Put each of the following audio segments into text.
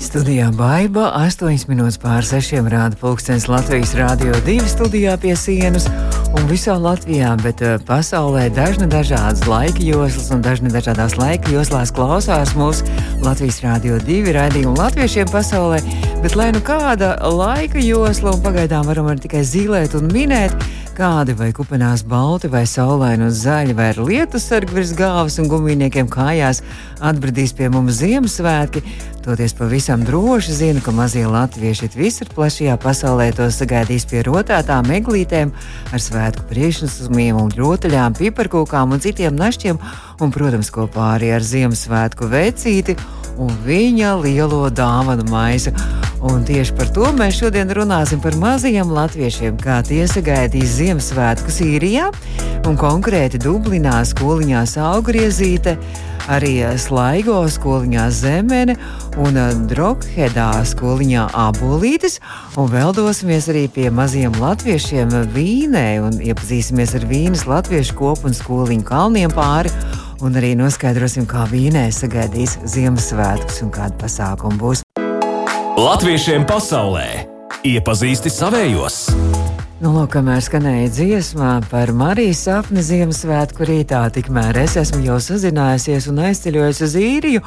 Studijā Baiba 8 minūtes pār 6 rāda pulkstenis Latvijas Rādio 2 studijā pie sienas un visā Latvijā, bet uh, pasaulē dažna dažādas laika joslas un dažna dažādās laika joslās klausās mūsu Latvijas Rādio 2 raidījumu latviešiem pasaulē, bet lai nu kāda laika josla un pagaidām varam arī tikai zīlēt un minēt, kādi vai kupenās balti, vai saulaini un zaļi, vai ar lietu sargu virs galvas un gumijniekiem kājās atbradīs pie mums Ziemassvētki. Toties pavisam droši zinu, ka mazie latvieši visur plašajā pasaulē to sagaidīs pie rotētām eglītēm, ar svētku priekšnesumiem un rotaļām, piparkūkām un citiem našķiem, un, protams, kopā arī ar Ziemassvētku vecīti un viņa lielo dāvanu maisu. Un tieši par to mēs šodien runāsim par mazajiem latviešiem, kā tie sagaidīs Ziemassvētkus īrijā un konkrēti Dublinā skoliņā Saugriezīte arī Slaigo skoliņā Zemene un Drokhedā skoliņā Abolītis. Un vēl dosimies arī pie maziem latviešiem Vīnē un iepazīsimies ar Vīnas latviešu kopu un skoliņu kalniem pāri. Un arī noskaidrosim, kā Vīnē sagaidīs Ziemassvētkus un kāda pasākuma būs. Latviešiem pasaulē iepazīsti savējos! Nu, lūk, kamēr skanēja dziesmā par Marijas sapni Ziemassvētku rītā, tikmēr es esmu jau sazinājusies un aizceļojusi uz īriju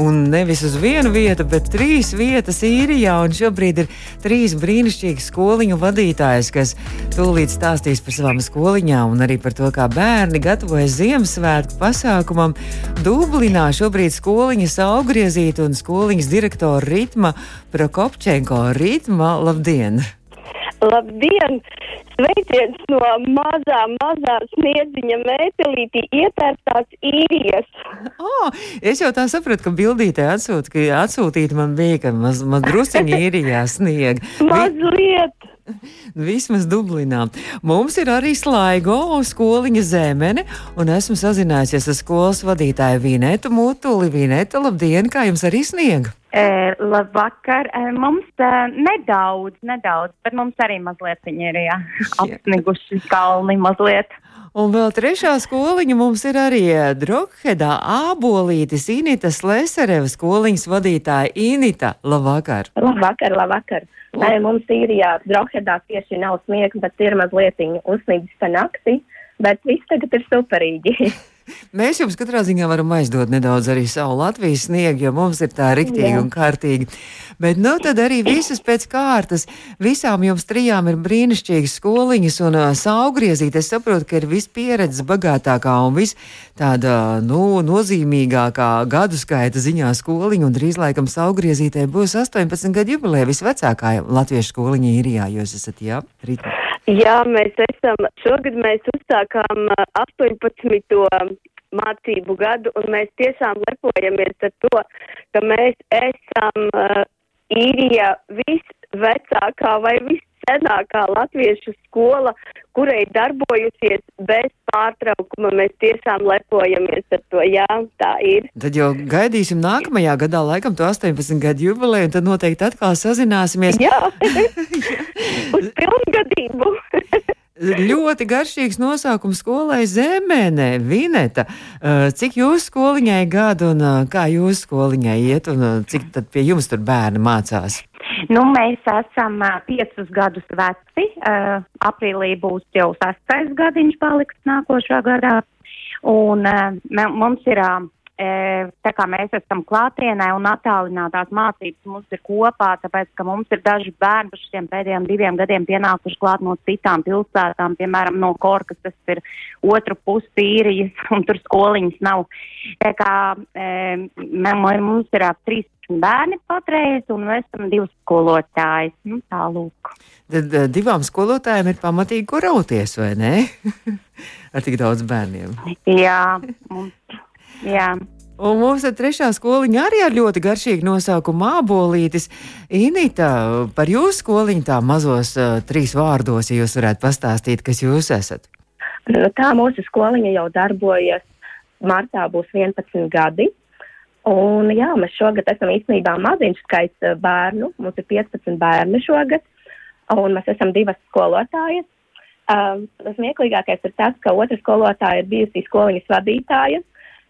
un nevis uz vienu vietu, bet trīs vietas īrijā. Šobrīd ir trīs brīnišķīgi skoliņu vadītājas, kas tūlīt stāstīs par savām skoliņām un arī par to, kā bērni gatavojas Ziemassvētku pasākumam. Dublinā šobrīd skoliņas augriezīta un skoliņas direktora Ritma Prokopčenko. Ritma, labdien! Labdien! Sveiciens no mazā, mazā sniedziņa metālītī ietērptās īrijas. Oh, es jau tā sapratu, ka bildītē atsūt, ka atsūtīt man bija, ka maz, maz drusiņi īrijā sniega. Mazliet! Vismaz Dublinā. Mums ir arī slaigo skoliņa zemene, un esmu sazinājusies ar skolas vadītāju Vīnetu Mutuli. Vīneta, labdien, kā jums arī sniega? E, labvakar. E, mums e, nedaudz, nedaudz, bet mums arī mazliet viņi ir jā, apsniguši kalni mazliet. Un vēl trešā skoliņa mums ir arī Drokhedā Ābolītis Inita Slesereva skoliņas vadītāja Inita. Labvakar! Labvakar, labvakar! Nē, mums īrijā Drokhedā tieši nav sniegs, bet ir mazliet uzsnīgs pa nakti, bet viss tagad ir superīgi. Mēs jums katrā ziņā varam aizdot nedaudz arī savu Latvijas sniegu, jo mums ir tā riktīgi un kārtīgi. Bet nu tad arī visas pēc kārtas. Visām jums trijām ir brīnišķīgas skoliņas un uh, saugriezīte. Es saprotu, ka ir vispieredzes bagātākā un vis tāda, nu, nozīmīgākā gadu skaita ziņā skoliņa. Un drīz laikam saugriezītē būs 18 gadu jubileja visvecākā latviešu skoliņa īrijā. Jūs esat, jā, Rītā. Jā, mēs esam, šogad mēs uzsākām 18. mācību gadu, un mēs tiešām lepojamies ar to, ka mēs esam īrija visvecākā vai viscenākā latviešu skola, kurai darbojusies bez pārtraukuma. Mēs tiešām lepojamies ar to. Jā, tā ir. Tad jau gaidīsim nākamajā gadā, laikam, to 18 gadu jubileju, un tad noteikti atkal sazināsimies. Jā, uz pilngadību. Ļoti garšīgs nosaukums skolai Zemēnē, Vineta. Uh, cik jūs skoliņai gadu un uh, kā jūs skoliņai iet un uh, cik tad pie jums tur bērni mācās? Nu, mēs esam piecus gadus veci. Aprīlī būs jau sastais gadiņš paliks nākošā gadā. Un mums ir tā kā mēs esam klātienē un attālinātās mācības mums ir kopā, tāpēc, ka mums ir daži bērni par šiem pēdējiem diviem gadiem pienākuši klāt no citām pilsētām, piemēram, no Korkas, tas ir otru pusi īrijas, un tur skoliņas nav. Tā kā e, mums ir ap 13 bērni patreiz, un mēs esam divi skolotāji. Nu, tā lūk. Tad divām skolotājiem ir pamatīgi, kur rauties, vai ne? Ar tik daudz bērniem. Jā, mums. Jā. Un mums ir trešā skoliņa arī ar ļoti garšīgu nosaukumu Mābolītis. Inita, par jūsu skoliņu tā mazos uh, trīs vārdos, ja jūs varētu pastāstīt, kas jūs esat. Tā mūsu skoliņa jau darbojas. Martā būs 11 gadi. Un, jā, mēs šogad esam īstenībā maziņš skaits bērnu. Mums ir 15 bērni šogad. un mēs esam divas skolotājas. Um, tas smieklīgākais ir tas, ka otra skolotāja ir bijusi skoliņas vadītāja.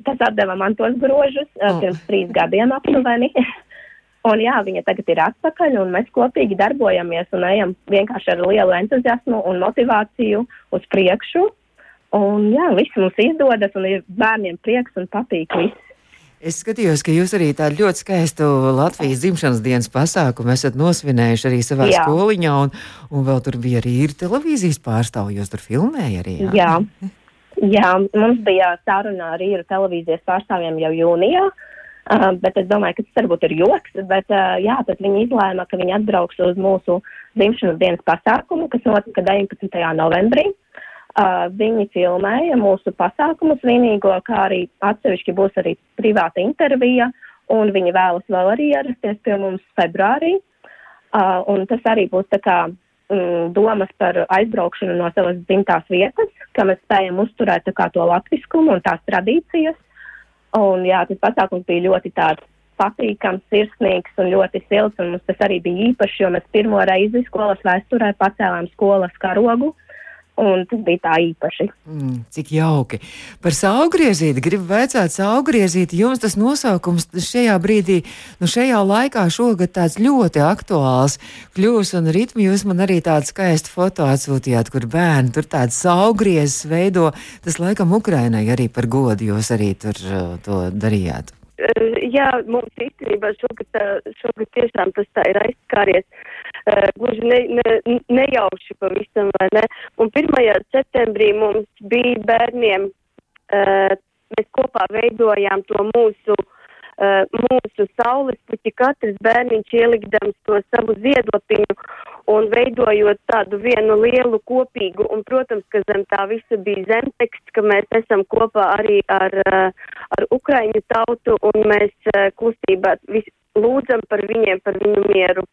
Tas atdeva man tos grožus uh, pirms trīs gadiem aptuveni. un jā, viņa tagad ir atpakaļ, un mēs kopīgi darbojamies un ejam vienkārši ar lielu entuziasmu un motivāciju uz priekšu. Un jā, viss mums izdodas, un ir bērniem prieks un patīk viss. Es skatījos, ka jūs arī tādu ļoti skaistu Latvijas dzimšanas dienas pasākumu esat nosvinējuši arī savā Jā. skoliņā, un, un vēl tur bija arī ir televīzijas pārstāvji, jūs tur filmēja arī. Jā. Jā, mums bija saruna ar īru televīzijas pārstāvjiem jau jūnijā, uh, bet es domāju, ka tas varbūt ir joks. Bet, uh, jā, tad viņi izlēma, ka viņi atbrauks uz mūsu dzimšanas dienas pasākumu, kas notika 19. novembrī. Uh, viņi filmēja mūsu pasākumu svinīgo, kā arī atsevišķi būs arī privāta intervija, un viņi vēlas vēl arī ierasties pie mums februārī. Uh, un tas arī būs tā kā mm, domas par aizbraukšanu no savas dzimtās vietas, ka mēs spējam uzturēt kā to latviskumu un tās tradīcijas. Un jā, tas pasākums bija ļoti tāds patīkams, sirsnīgs un ļoti silts, un mums tas arī bija īpaši, jo mēs pirmo reizi skolas vēsturē pacēlām skolas karogu, un tas bija tā īpaši. Mm, cik jauki. Par saugriezīti gribu vaicāt, saugriezīti jums tas nosaukums šajā brīdī, nu šajā laikā šogad tāds ļoti aktuāls kļūs un ritmi jūs man arī tādu skaistu foto atsūtījāt, kur bērni tur tāds saugriezis veido. Tas laikam Ukrainai arī par godu jūs arī tur uh, to darījāt. Uh, jā, mums īstenībā šogad, tā- šogad tiešām tas tā ir aizskāries. Uh, gluži ne, ne, nejauši pavisam, vai ne? Un 1. septembrī mums bija bērniem, uh, mēs kopā veidojām to mūsu, uh, mūsu saules puķi, katrs bērniņš ielikdams to savu ziedotiņu un veidojot tādu vienu lielu kopīgu, un, protams, ka zem tā visa bija zemteksts, ka mēs esam kopā arī ar, ar Ukraiņu tautu, un mēs kustībā lūdzam par viņiem, par viņu mieru.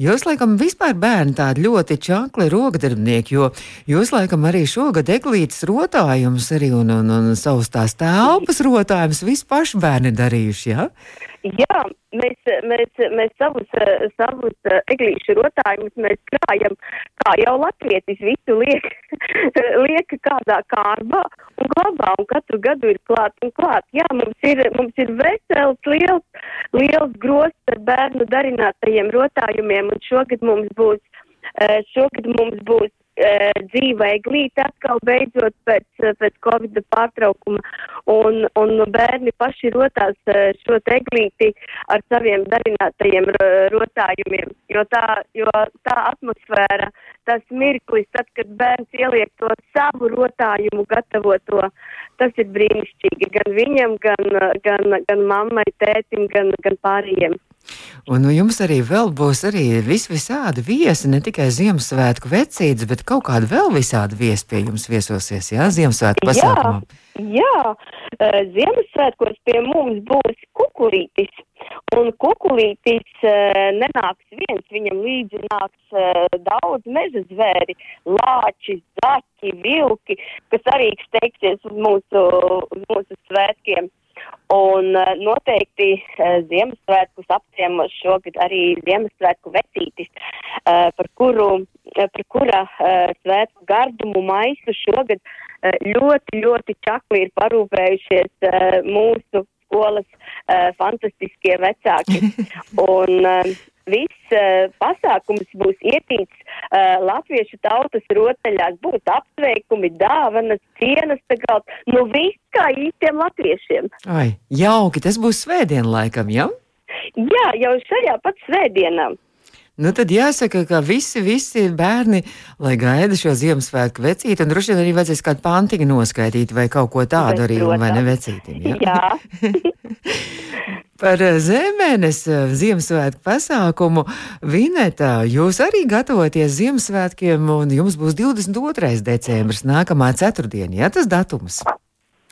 Jūs laikam vispār bērni tādi ļoti čakli rokdarbnieki, jo jūs laikam arī šogad eglītes rotājums arī un, un, un savus tās telpas rotājums visi paši bērni darījuši, jā? Ja? Jā, mēs, mēs, mēs savus, savus eglīšu rotājumus mēs krājam, kā jau latvietis visu liek, liek kādā kārbā un glabā, un katru gadu ir klāt un klāt. Jā, mums ir, mums ir vesels, liels, liels grosts ar bērnu darinātajiem rotājumiem, un šogad mums būs, eh, šogad mums būs eh, dzīva eglīte atkal beidzot pēc, eh, pēc Covid pārtraukuma, un, un bērni paši rotās eh, šo te eglīti ar saviem darinātajiem ro- rotājumiem, jo tā, jo tā atmosfēra, tas mirklis, tad, kad bērns ieliek to savu rotājumu gatavoto, tas ir brīnišķīgi gan viņam, gan, gan, gan mammai, tētim, gan, gan pārējiem. Un nu, jums arī vēl būs arī vis visādi viesi, ne tikai Ziemassvētku vecītes, bet kaut kāda vēl visāda viesi pie jums viesosies, jā, Ziemassvētku pasākumā. Jā, eh, Ziemassvētkos pie mums būs kukurītis. Un kukurītis nenāks viens, viņam līdzi nāks daudz meža zvēri, lāči, zaķi, vilki, kas arī steigsies uz mūsu, uz mūsu svētkiem. Un noteikti Ziemassvētkus apciemos šogad arī Ziemassvētku vecītis, eh, par kuru, eh, par kura eh, svētku gardumu maisu šogad ļoti, ļoti čakli ir parūpējušies mūsu skolas fantastiskie vecāki. Un viss eh, pasākums būs ietīts eh, latviešu tautas rotaļās, būs apsveikumi, dāvanas, cienas, tagad, nu viss kā īstiem latviešiem. Ai, jauki, tas būs svētdien laikam, jā? Jā, jau šajā pat svētdienā. Nu, tad jāsaka, ka visi, visi bērni, lai gaida šo Ziemassvētku vecīti, un droši vien arī vajadzēs kādu pantiņu noskaidīt vai kaut ko tādu arī, vai ne vecītim. Jā. Par eh, Zemenes eh, Ziemassvētku pasākumu Vinetā jūs arī gatavoties Ziemassvētkiem, un jums būs 22. decembris, nākamā ceturtdiena, jā, tas datums.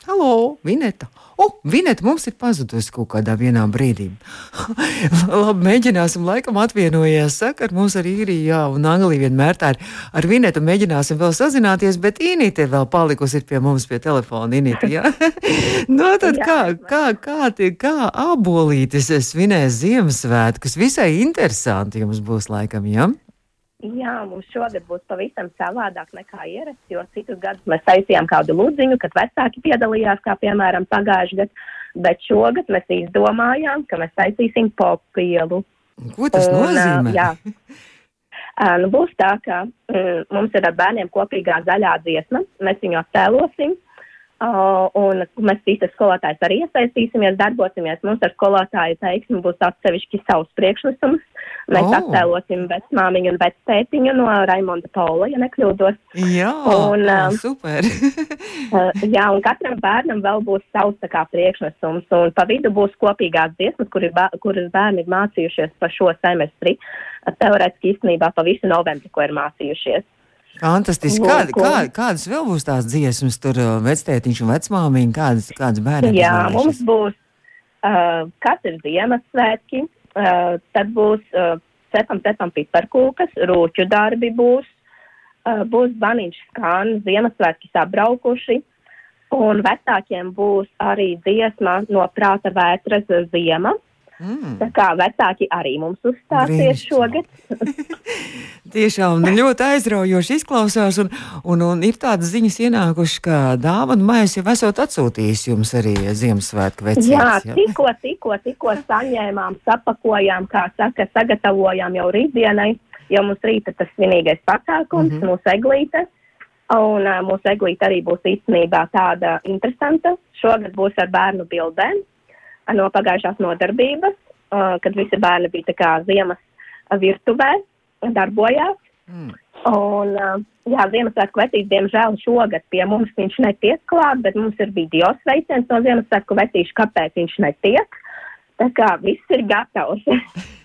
Halo, Vineta! O, oh, Vineta mums ir pazudusi kaut kādā vienā brīdī. Labi, mēģināsim, laikam atvienojies. Saka, ar mums arī ir, jā, un Anglija vienmēr tā ir. Ar Vinetu mēģināsim vēl sazināties, bet Inīte vēl palikusi pie mums pie telefona. Inīte, jā. no tad kā, kā, kā, tie, kā abolītis svinēs Ziemassvētkus? Visai interesanti jums būs laikam, jā? Jā, mums šogad būs pavisam savādāk nekā ierasts, jo citus gadus mēs taisījām kādu lūdziņu, kad vecāki piedalījās, kā piemēram pagājušajā gadā, bet šogad mēs izdomājām, ka mēs taisīsim popielu. Ko tas Un, nozīmē? Jā. Nu, būs tā, ka mm, mums ir ar bērniem kopīgā zaļā dziesma, mēs viņu attēlosim. Uh, un mēs visi skolotāji arī iesaistīsimies, darbosimies. Mums ar skolotāju teiksmi būs atsevišķi savs priekšnesums. Mēs oh. attēlosim vecmāmiņu un vectētiņu no Raimonda Paula, ja nekļūdos. Jā, Un, ā, ā, super. Uh, jā, un katram bērnam vēl būs savs tā kā priekšnesums, un pa vidu būs kopīgās dziesmas, kur kuras bērni ir mācījušies pa šo semestri. Teorētiski īstenībā pa visu novembri, ko ir mācījušies. Fantastiski. Kā, kā, kādas vēl būs tās dziesmas, tur ā, vectētiņš un vecmāmiņa, kādas, kādas bērniem Jā, izvēlējušies? mums būs, uh, ir Ziemassvētki, uh, tad būs uh, cepam, cepam piparkūkas, rūķu darbi būs, uh, būs baniņš skan, Ziemassvētki sabraukuši, un vecākiem būs arī dziesma no prāta vētras ziema. Mm. Tā kā vecāki arī mums uzstāsies Brīnišķīgi. šogad. Tiešām ļoti aizraujoši izklausās, un, un, un ir tādas ziņas ienākušas, ka dāvana maisa jau esot atsūtījis jums arī Ziemassvētku Jā, vecītes. tikko, tikko, tikko saņēmām, sapakojām, kā saka, sagatavojām jau rītdienai, jo mums rīta tas svinīgais pasākums, mm. -hmm. mūsu eglīte. Un uh, mūsu eglīte arī būs īstenībā tāda interesanta. Šogad būs ar bērnu bildēm no pagājušās nodarbības, uh, kad visi bērni bija tā kā ziemas virtuvē, darbojās. Mm. Un, uh, jā, Ziemassvētku vecīs, diemžēl, šogad pie mums viņš netiek klāt, bet mums ir video sveiciens no Ziemassvētku vecīša, kāpēc viņš netiek. Tā kā viss ir gatavs.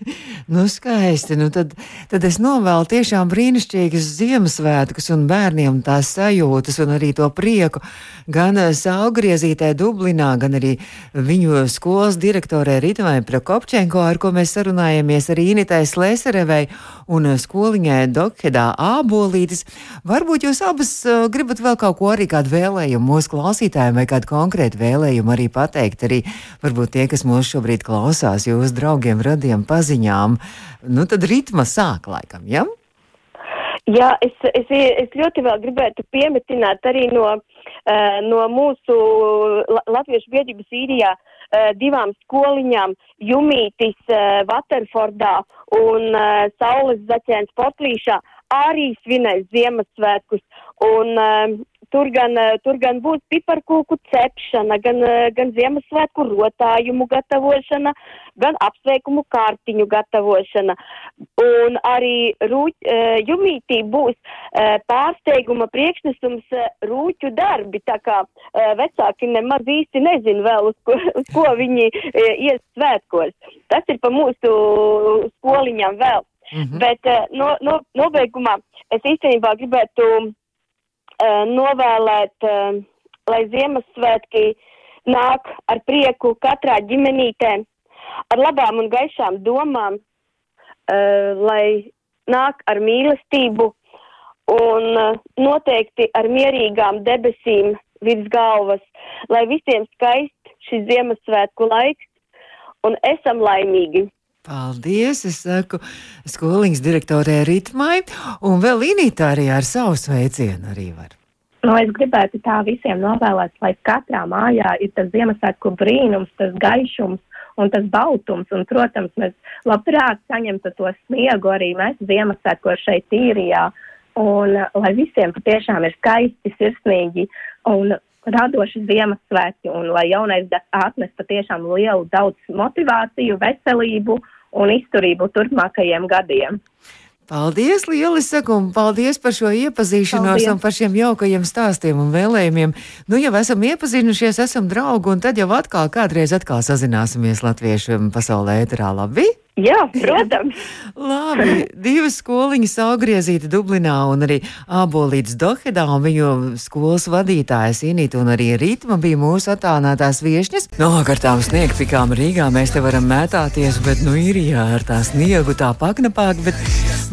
Nu, skaisti. Nu, tad, tad es novēlu tiešām brīnišķīgas Ziemassvētkus un bērniem tās sajūtas un arī to prieku. Gan eh, Saugriezītē Dublinā, gan arī viņu skolas direktorē Ritamai Prokopčenko, ar ko mēs sarunājamies, arī Initai Slēserevei un eh, skoliņai Dokhedā Ābolītis. Varbūt jūs abas uh, gribat vēl kaut ko arī kādu vēlējumu mūsu klausītājiem vai kādu konkrētu vēlējumu arī pateikt. Arī varbūt tie, kas mūs šobrīd klausās, jūsu draugiem, radiem, paziņām. Nu, tad ritma sāk laikam, ja? Jā, es, es, es ļoti vēl gribētu piemetināt arī no, uh, no mūsu la, Latviešu biedrības īrijā uh, divām skoliņām - Jumītis uh, Vaterfordā un Saules Zaķēns Potlīšā arī svinēs Ziemassvētkus. Un, Tur gan, uh, tur gan būs piparkūku cepšana, gan, uh, gan Ziemassvētku rotājumu gatavošana, gan apsveikumu kārtiņu gatavošana. Un arī rūķ, uh, jumītī būs pārsteiguma priekšnesums rūķu darbi, tā kā vecāki nemaz īsti nezin vēl, uz ko, uz ko viņi ies svētkos. Tas ir pa mūsu skoliņām vēl. Mhm. Bet uh, no, no, nobeigumā es īstenībā gribētu novēlēt, lai Ziemassvētki nāk ar prieku katrā ģimenītē, ar labām un gaišām domām, lai nāk ar mīlestību un noteikti ar mierīgām debesīm virs galvas, lai visiem skaist šis Ziemassvētku laiks un esam laimīgi. Paldies! Es saku skoliņas direktorē Ritmai, un vēl Inītā arī ar savu sveicienu arī var. Nu, es gribētu tā visiem novēlēt, lai katrā mājā ir tas Ziemassvētku brīnums, tas gaišums un tas baltums. Un, protams, mēs labprāt saņemtu to sniegu arī mēs Ziemassvētkos šeit īrijā. Un lai visiem patiešām ir skaisti, sirsnīgi un radoši Ziemassvētki, un lai jaunais gads atnes patiešām lielu daudz motivāciju, veselību un izturību turpmākajiem gadiem. Paldies, lieli saku, un paldies par šo iepazīšanos Paldies. un par šiem jaukajiem stāstiem un vēlējumiem. Nu, jau esam iepazinušies, esam draugi, un tad jau atkal kādreiz atkal sazināsimies latviešu pasaulē ēterā. Labi? Jā, protams. Labi, divas skoliņas augriezīta Dublinā un arī Ābolīts Dohedā un viņu skolas vadītājas Inīta un arī Rītma bija mūsu attālinātās viešņas. No, ar tām sniegpikām Rīgā mēs te varam mētāties, bet nu īrijā ar tā sniegu tā paknapāk, bet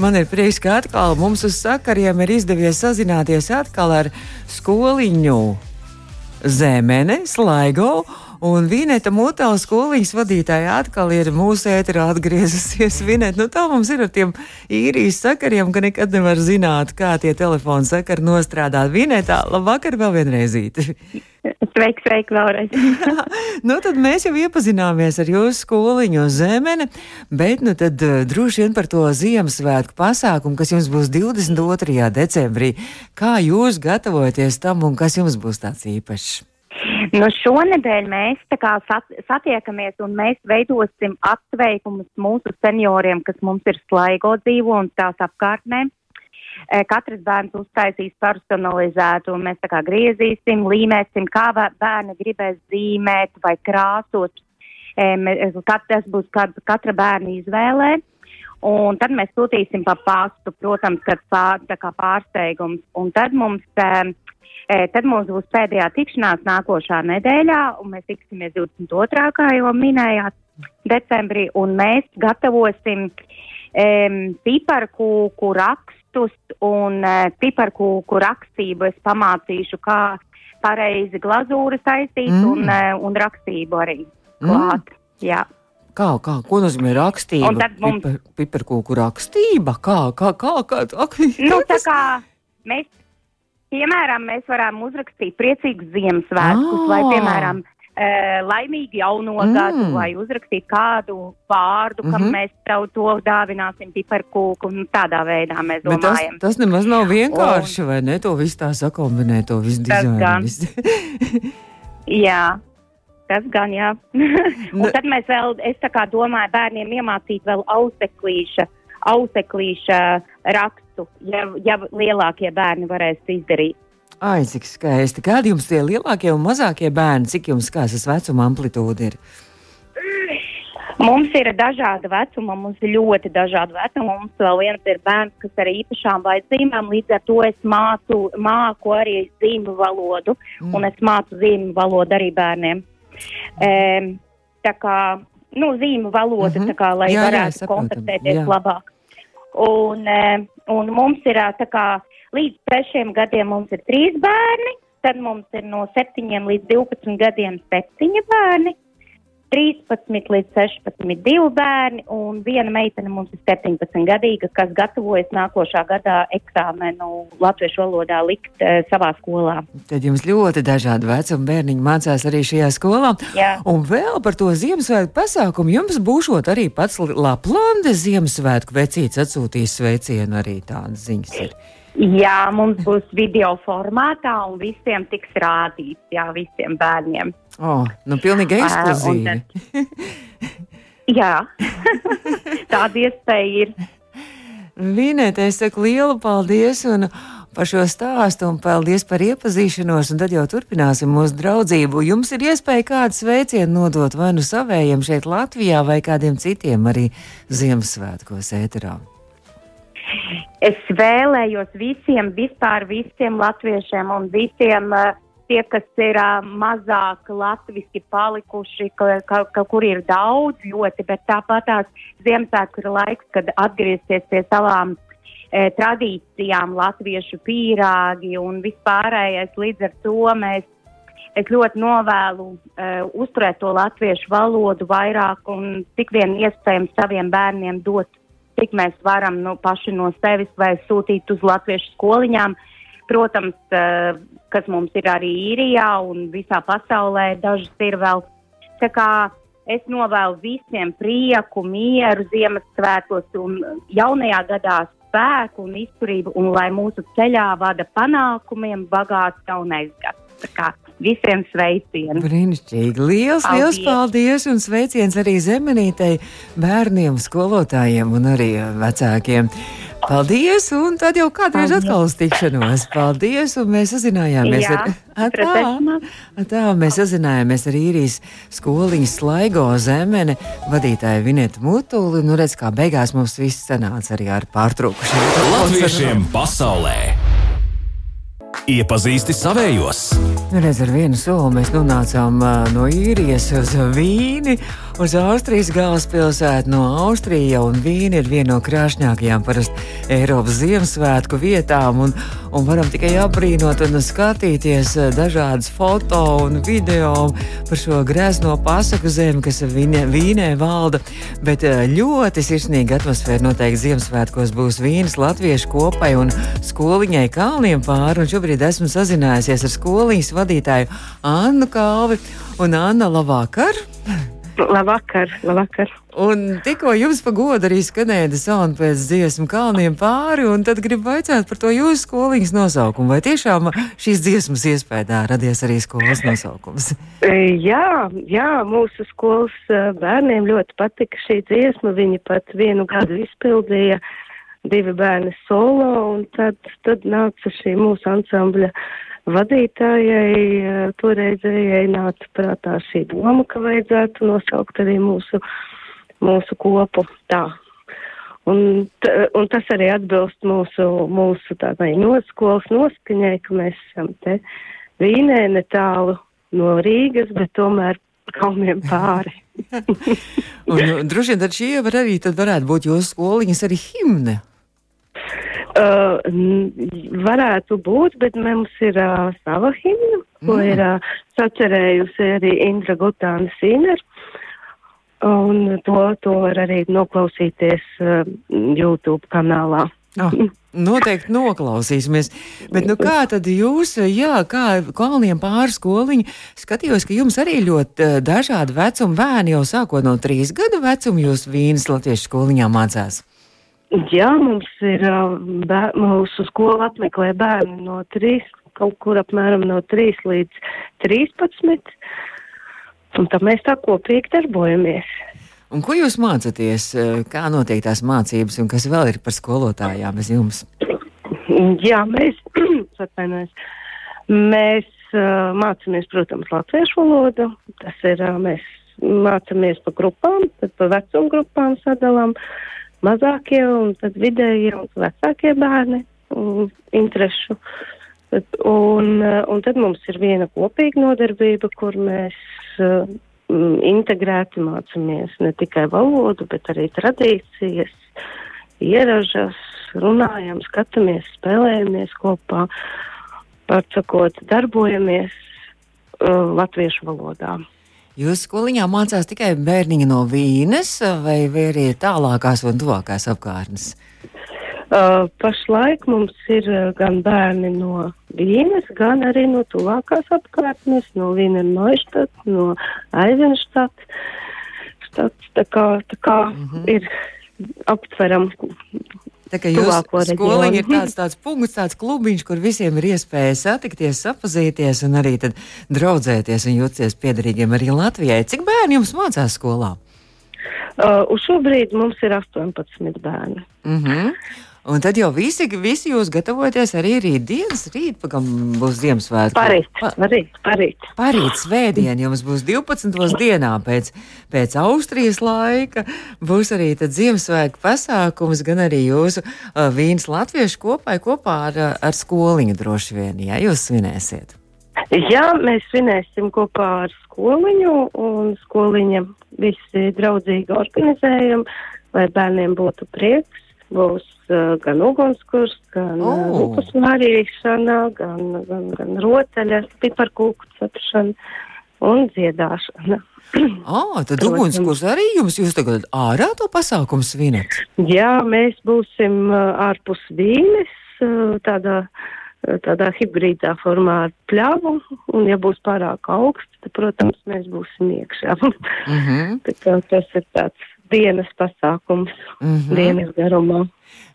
man ir prieks, ka atkal mums uz sakariem ir izdevies sazināties atkal ar skoliņu Zemene, Slaigo Un Vineta Mutāla skoliņas vadītāja atkal ir mūsu ēterā atgriezusies. Vineta, nu tā mums ir ar tiem īrijas sakariem, ka nekad nevar zināt, kā tie telefoni sakari nostrādā. Vineta, labvakar vēl vienreizīt. Sveiki, sveiki vēlreiz. nu, tad mēs jau iepazināmies ar jūsu skoliņu zemeni, bet nu tad uh, droši vien par to Ziemassvētku pasākumu, kas jums būs 22. decembrī. Kā jūs gatavojaties tam un kas jums būs tāds īpašs? Nu, šonedēļ mēs sat, satiekamies un mēs veidosim apsveikumus mūsu senioriem, kas mums ir slaigo dzīvo un tās apkārtnēm. Katrs bērns uztaisīs personalizētu, un mēs tā kā griezīsim, līmēsim, kā bērni gribēs zīmēt vai krāsot. Tas būs katra bērna izvēlē. Un tad mēs sūtīsim pa pastu, protams, kad pār, tā kā pārsteigums. Un tad mums, tad mums būs pēdējā tikšanās nākošā nedēļā, un mēs tiksimies 22. kā jau minējāt, decembrī, un mēs gatavosim um, piparkūku rakstu rakstus un uh, piparkūku rakstību es pamācīšu, kā pareizi glazūru saistīt mm. un, uh, un rakstību arī klāt. Mm. Jā. Kā, kā, ko nozīmē rakstība? Un tad mums... Piper, piparkūku rakstība? Kā, kā, kā, kā, kā nu, tā kā mēs, piemēram, mēs varam uzrakstīt priecīgus Ziemassvētkus ah. vai, piemēram, Uh, laimīgi jauno mm. gadu, vai uzrakstīt kādu vārdu, kam mm -hmm. mēs tev to dāvināsim, piparkūku, un tādā veidā mēs Bet domājam. Tas, tas nemaz nav vienkārši, un, vai ne? To visu tā sakombinēt, to visu dizainu. jā. Tas gan, jā. un tad mēs vēl, es tā kā domāju, bērniem iemācīt vēl auseklīša, auseklīša rakstu, ja, ja lielākie bērni varēs izdarīt. Ai, cik skaisti. Kādi jums tie lielākie un mazākie bērni, cik jums kāds tas vecuma amplitūda ir? Mums ir dažāda vecuma, mums ir ļoti dažāda vecuma. Mums vēl viens ir bērns, kas ar īpašām vajadzībām, līdz ar to es mācu, māku arī zīmju valodu, mm. un es mācu zīmju valodu arī bērniem. E, tā kā, nu, zīmju valoda, mm -hmm. kā, lai jā, varētu jā, kontaktēties jā. labāk. Un, e, un mums ir tā kā Līdz sešiem gadiem mums ir trīs bērni, tad mums ir no septiņiem līdz 12 gadiem septiņi bērni. 13 līdz 16 divi bērni, un viena meitene mums ir 17 gadīga, kas gatavojas nākošā gadā eksāmenu latviešu valodā likt uh, savā skolā. Tad jums ļoti dažādi vecuma bērniņi mācās arī šajā skolā. Jā. Un vēl par to Ziemassvētku pasākumu jums būšot arī pats Laplandes Ziemassvētku vecīts atsūtīs sveicienu arī tādas ziņas. Ir. Jā, mums būs video formātā un visiem tiks rādīts, jā, visiem bērniem. Oh, nu, pilnīgi ekskluzīvi. Uh, jā, tāda iespēja ir. Vinēt, es saku lielu paldies un par šo stāstu un paldies par iepazīšanos, un tad jau turpināsim mūsu draudzību. Jums ir iespēja kādu sveicienu nodot vai nu savējiem šeit Latvijā vai kādiem citiem arī Ziemassvētkos ēterā. Es vēlējos visiem, vispār visiem latviešiem un visiem uh, tie, kas ir uh, mazāk latviski palikuši, ka, ka, ka, kur ir daudz ļoti, bet tāpat tās Ziemassvētku ir laiks, kad atgriezties pie savām e, tradīcijām, latviešu pīrāgi un vispārējais. Līdz ar to mēs, es ļoti novēlu e, uzturēt to latviešu valodu vairāk un cik vien iespējams saviem bērniem dot cik mēs varam nu, paši no sevis vai sūtīt uz latviešu skoliņām. Protams, uh, kas mums ir arī īrijā un visā pasaulē, dažas ir vēl. Tā kā es novēlu visiem prieku, mieru Ziemassvētkos un jaunajā gadā spēku un izturību, un lai mūsu ceļā vada panākumiem bagāts jaunais gads. Visiem sveicienu! Brīnišķīgi! Liels, paldies. liels paldies! Un sveiciens arī zemenītei, bērniem, skolotājiem un arī vecākiem. Paldies! Un tad jau kādreiz paldies. atkal uz tikšanos. Paldies! Un mēs sazinājāmies Jā, ar tā, tā, mēs sazinājāmies ar īrijas skoliņas slaigo zemene vadītāju Vinetu Mutuli. Nu redz, kā beigās mums viss sanāca arī ar pārtraukušiem. Latviešiem pasaulē! Iepazīsti savējos! Reiz ar vienu soli mēs nonācām no īrijas uz Vīni. Uz Austrijas galvaspilsētu no Austrija, un Vīna ir viena no krāšņākajām Eiropas Ziemassvētku vietām, un, un varam tikai apbrīnot un skatīties eh, dažādas foto un video par šo grezno pasaku zemi, kas Vīnē, Vīnē valda, bet eh, ļoti sirsnīga atmosfēra noteikti Ziemassvētkos būs Vīnas latviešu kopai un skoliņai Kalniem pāri, šobrīd esmu sazinājusies ar skoliņas vadītāju Annu Kalvi, un Anna, labvakar! Labvakar, labvakar. Un tikko jums pagoda arī skanēja sauna pēc dziesmu kalniem pāri, un tad gribu vaicāt par to jūsu skoliņas nosaukumu. Vai tiešām šīs dziesmas iespējā radies arī skolas nosaukums? E, jā, jā, mūsu skolas e, bērniem ļoti patika šī dziesma. Viņi pat vienu gadu izpildīja divi bērni solo, un tad, tad nāca šī mūsu ansambļa vadītājai eh, toreizējai nāca prātā šī doma, ka vajadzētu nosaukt arī mūsu, mūsu kopu tā. Un, un tas arī atbilst mūsu, mūsu tādai noskolas noskaņai, ka mēs esam te Vīnē netālu no Rīgas, bet tomēr kalniem pāri. un, droši vien tad šī var arī tad varētu būt jūsu skoliņas arī himne. Uh, varētu būt, bet mums ir uh, sava himna, mm. ko ir uh, sacerējusi arī Indra Gutāna Sīner. Un to, to var arī noklausīties uh, YouTube kanālā. Oh, noteikti noklausīsimies. Bet nu, kā tad jūs, jā, kā kalniem pāri skoliņi, skatījos, ka jums arī ļoti uh, dažādi vecuma bērni jau sākot no trīs gadu vecuma jūs vīnas latviešu skoliņā mācās? Jā, mums ir bēr, mūsu skola apmeklē bērni no 3, kaut kur apmēram no 3 līdz 13. Un tad mēs tā kopīgi darbojamies. Un ko jūs mācāties? Kā notiek tās mācības, un kas vēl ir par skolotājām bez jums? Jā, mēs, mēs uh, mācāmies, protams, latviešu valodu. Tas ir, uh, mēs mācāmies pa grupām, tad pa vecumu grupām sadalām. Uh, mazākie un tad vidējie un vecākie bērni un interešu. Un, un tad mums ir viena kopīga nodarbība, kur mēs uh, integrēti mācāmies ne tikai valodu, bet arī tradīcijas, ieražas, runājam, skatāmies, spēlējamies kopā, pārcakot, darbojamies uh, latviešu valodā. Jūs skoliņā mācās tikai bērniņi no Vīnes vai, arī tālākās un tuvākās apkārtnes? Uh, pašlaik mums ir gan bērni no Vīnes, gan arī no tuvākās apkārtnes, no Vīna Noištat, no Aizenštat. Tā kā, tā kā mm -hmm. ir aptveram Tā kā jūs skoliņa ir tāds, tāds punkts, tāds klubiņš, kur visiem ir iespēja satikties, sapazīties un arī draudzēties un justies piederīgiem arī Latvijai. Cik bērni jums mācās skolā? Uh, uz šo brīdi mums ir 18 bērni. Mm -hmm. Un tad jau visi, visi jūs gatavojaties arī rītdienas, rīt, pagam būs Ziemassvētku. Parīt, parīt, parīt. Parīt svētdien jums būs 12. dienā pēc, pēc Austrijas laika. Būs arī tad Ziemassvētku pasākums, gan arī jūsu uh, vīnas latviešu kopai kopā ar, ar skoliņu droši vien, ja jūs svinēsiet. Jā, mēs svinēsim kopā ar skoliņu, un skoliņa visi draudzīgi organizējam, lai bērniem būtu prieks būs uh, gan ugunskurs, gan oh. upes marīšana, gan, gan, gan rotaļas, piparkūku cepšana un dziedāšana. Ah, tad ugunskurs arī jums, jūs tagad ārā to pasākumu svinat? Jā, mēs būsim ārpus vīnes, tādā, tādā hibrīdā formā ar pļavu, un ja būs pārāk augsts, tad, protams, mēs būsim iekšā. Mm -hmm. tas ir tāds dienas pasākums, mm -hmm. dienas garumā.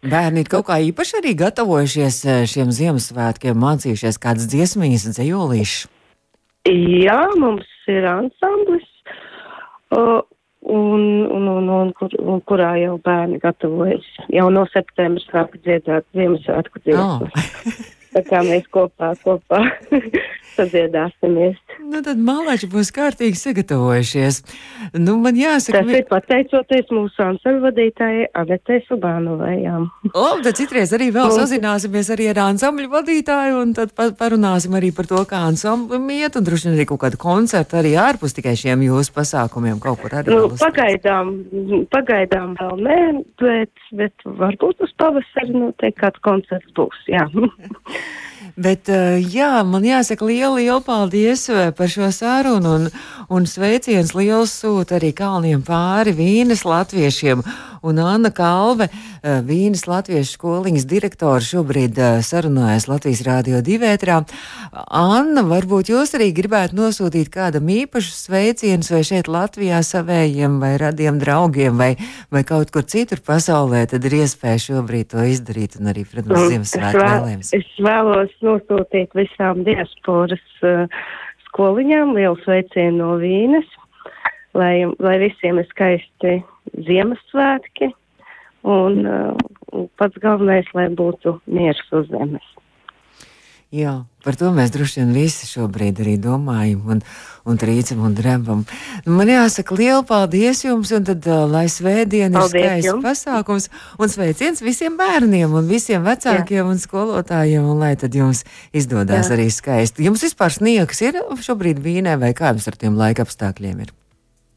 Bērni ir kaut kā īpaši arī gatavojušies eh, šiem Ziemassvētkiem, mācījušies kādas dziesmīs, dzējolīšas. Jā, mums ir ansamblis, uh, un, un, un, un, kur, un kurā jau bērni gatavojas. Jau no septembra sāka dziedāt Ziemassvētku dziesmas. Oh. Tā kā mēs kopā, kopā sadziedāsimies. Nu, tad malāči būs kārtīgi sagatavojušies. Nu, man jāsaka, Tas ir pateicoties mūsu ansambļa vadītājai Anetei Subānovai. jā. O, tad citreiz arī vēl sazināsimies arī ar ansambļu vadītāju, un tad pa parunāsim arī par to, kā ansamblim iet, un droši vien arī kaut kādu koncertu arī ārpus tikai šiem jūsu pasākumiem kaut kur arī. Nu, pagaidām, pagaidām vēl nē, bet, bet varbūt uz pavasari noteikti kāds koncerts būs. Jā. Bet, eh, jā, man jāsaka liela, liela paldies eh, par šo sarunu, un, un sveiciens liels sūta arī Kalniem pāri Vīnes latviešiem. Un Anna Kalve, eh, Vīnes latviešu skoliņas direktora, šobrīd eh, sarunājas Latvijas Rādio divētrā. Anna, varbūt jūs arī gribētu nosūtīt kādam īpašu sveicienu vai šeit Latvijā savējiem vai radiem draugiem vai, vai kaut kur citur pasaulē, tad ir iespēja šobrīd to izdarīt un arī, protams, Un Ziemassvētku vēlējums. Es vēlos nosūtīt visām diasporas uh, skoliņām lielu sveicienu no Vīnes, lai, lai visiem ir skaisti Ziemassvētki un uh, pats galvenais, lai būtu miers uz zemes. Jā, par to mēs droši vien visi šobrīd arī domājam un, un trīcam un drebam. Nu, Man jāsaka liela paldies jums, un tad, uh, lai svētdiena ir skaists pasākums, un sveiciens visiem bērniem un visiem vecākiem Jā. un skolotājiem, un lai tad jums izdodas arī skaisti. Jums vispār sniegs ir šobrīd vīnē, vai kā jums ar tiem laika apstākļiem ir?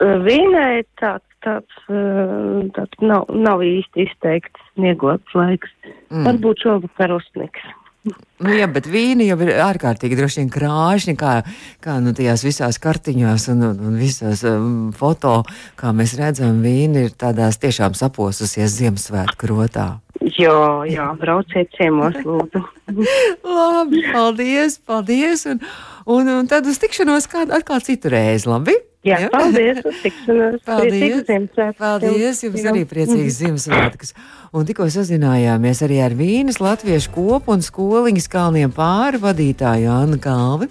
Vīnē tāds, tāds, uh, tāds nav, nav īsti izteikts sniegots laiks. Mm. Varbūt šovakar uzsniks. Nu, jā, bet vīni jau ir ārkārtīgi droši vien krāšņi, kā, kā nu, tajās visās kartiņās un, un, un visās um, foto, kā mēs redzam, vīni ir tādās tiešām saposusies Ziemassvētku rotā. Jā, jā, brauciet ciemos, lūdzu. Labi, paldies, paldies, un, un, un tad uz tikšanos kādu atkal citu reizi, labi? Jā, paldies, uz tikšanos. Paldies. Priecīgus Ziemassvētkus Paldies jums arī priecīgs Ziemassvētkus. Un tikko sazinājāmies arī ar Vīnes latviešu kopu un skoliņas kalniem pāri vadītāju Annu Kalvi.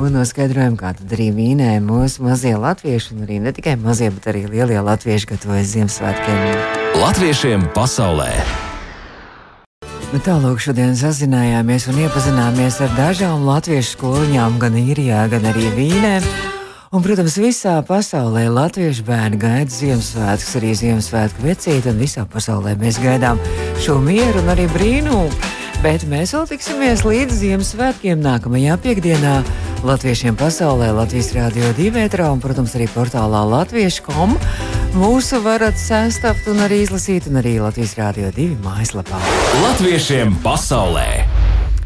Un noskaidrojam, kā tad arī Vīnē mūsu mazie latvieši, un arī ne tikai mazie, bet arī lielie latvieši gatavojas Ziemassvētkiem. Latviešiem pasaulē. Nu, Tālāk šodien sazinājāmies un iepazināmies ar dažām latviešu skoliņām, gan īrijā, gan arī Vīnē. Un, protams, visā pasaulē latviešu bērni gaida Ziemassvētkus, arī Ziemassvētku vecīti, un visā pasaulē mēs gaidām šo mieru un arī brīnumu. Bet mēs vēl tiksimies līdz Ziemassvētkiem nākamajā piekdienā Latviešiem pasaulē, Latvijas Rādio 2, un, protams, arī portālā Latviešu.com. Mūsu varat sēstapt un arī izlasīt, un arī Latvijas Rādio 2 mājaslapā. Latviešiem pasaulē.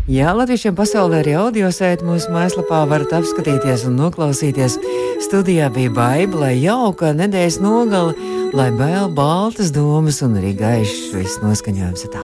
Jā, Latviešiem pasaulē arī audio sēdi mūsu mājaslapā varat apskatīties un noklausīties. Studijā bija baiba, lai jauka nedēļas nogale, lai bail baltas domas un arī gaišs viss noskaņojums.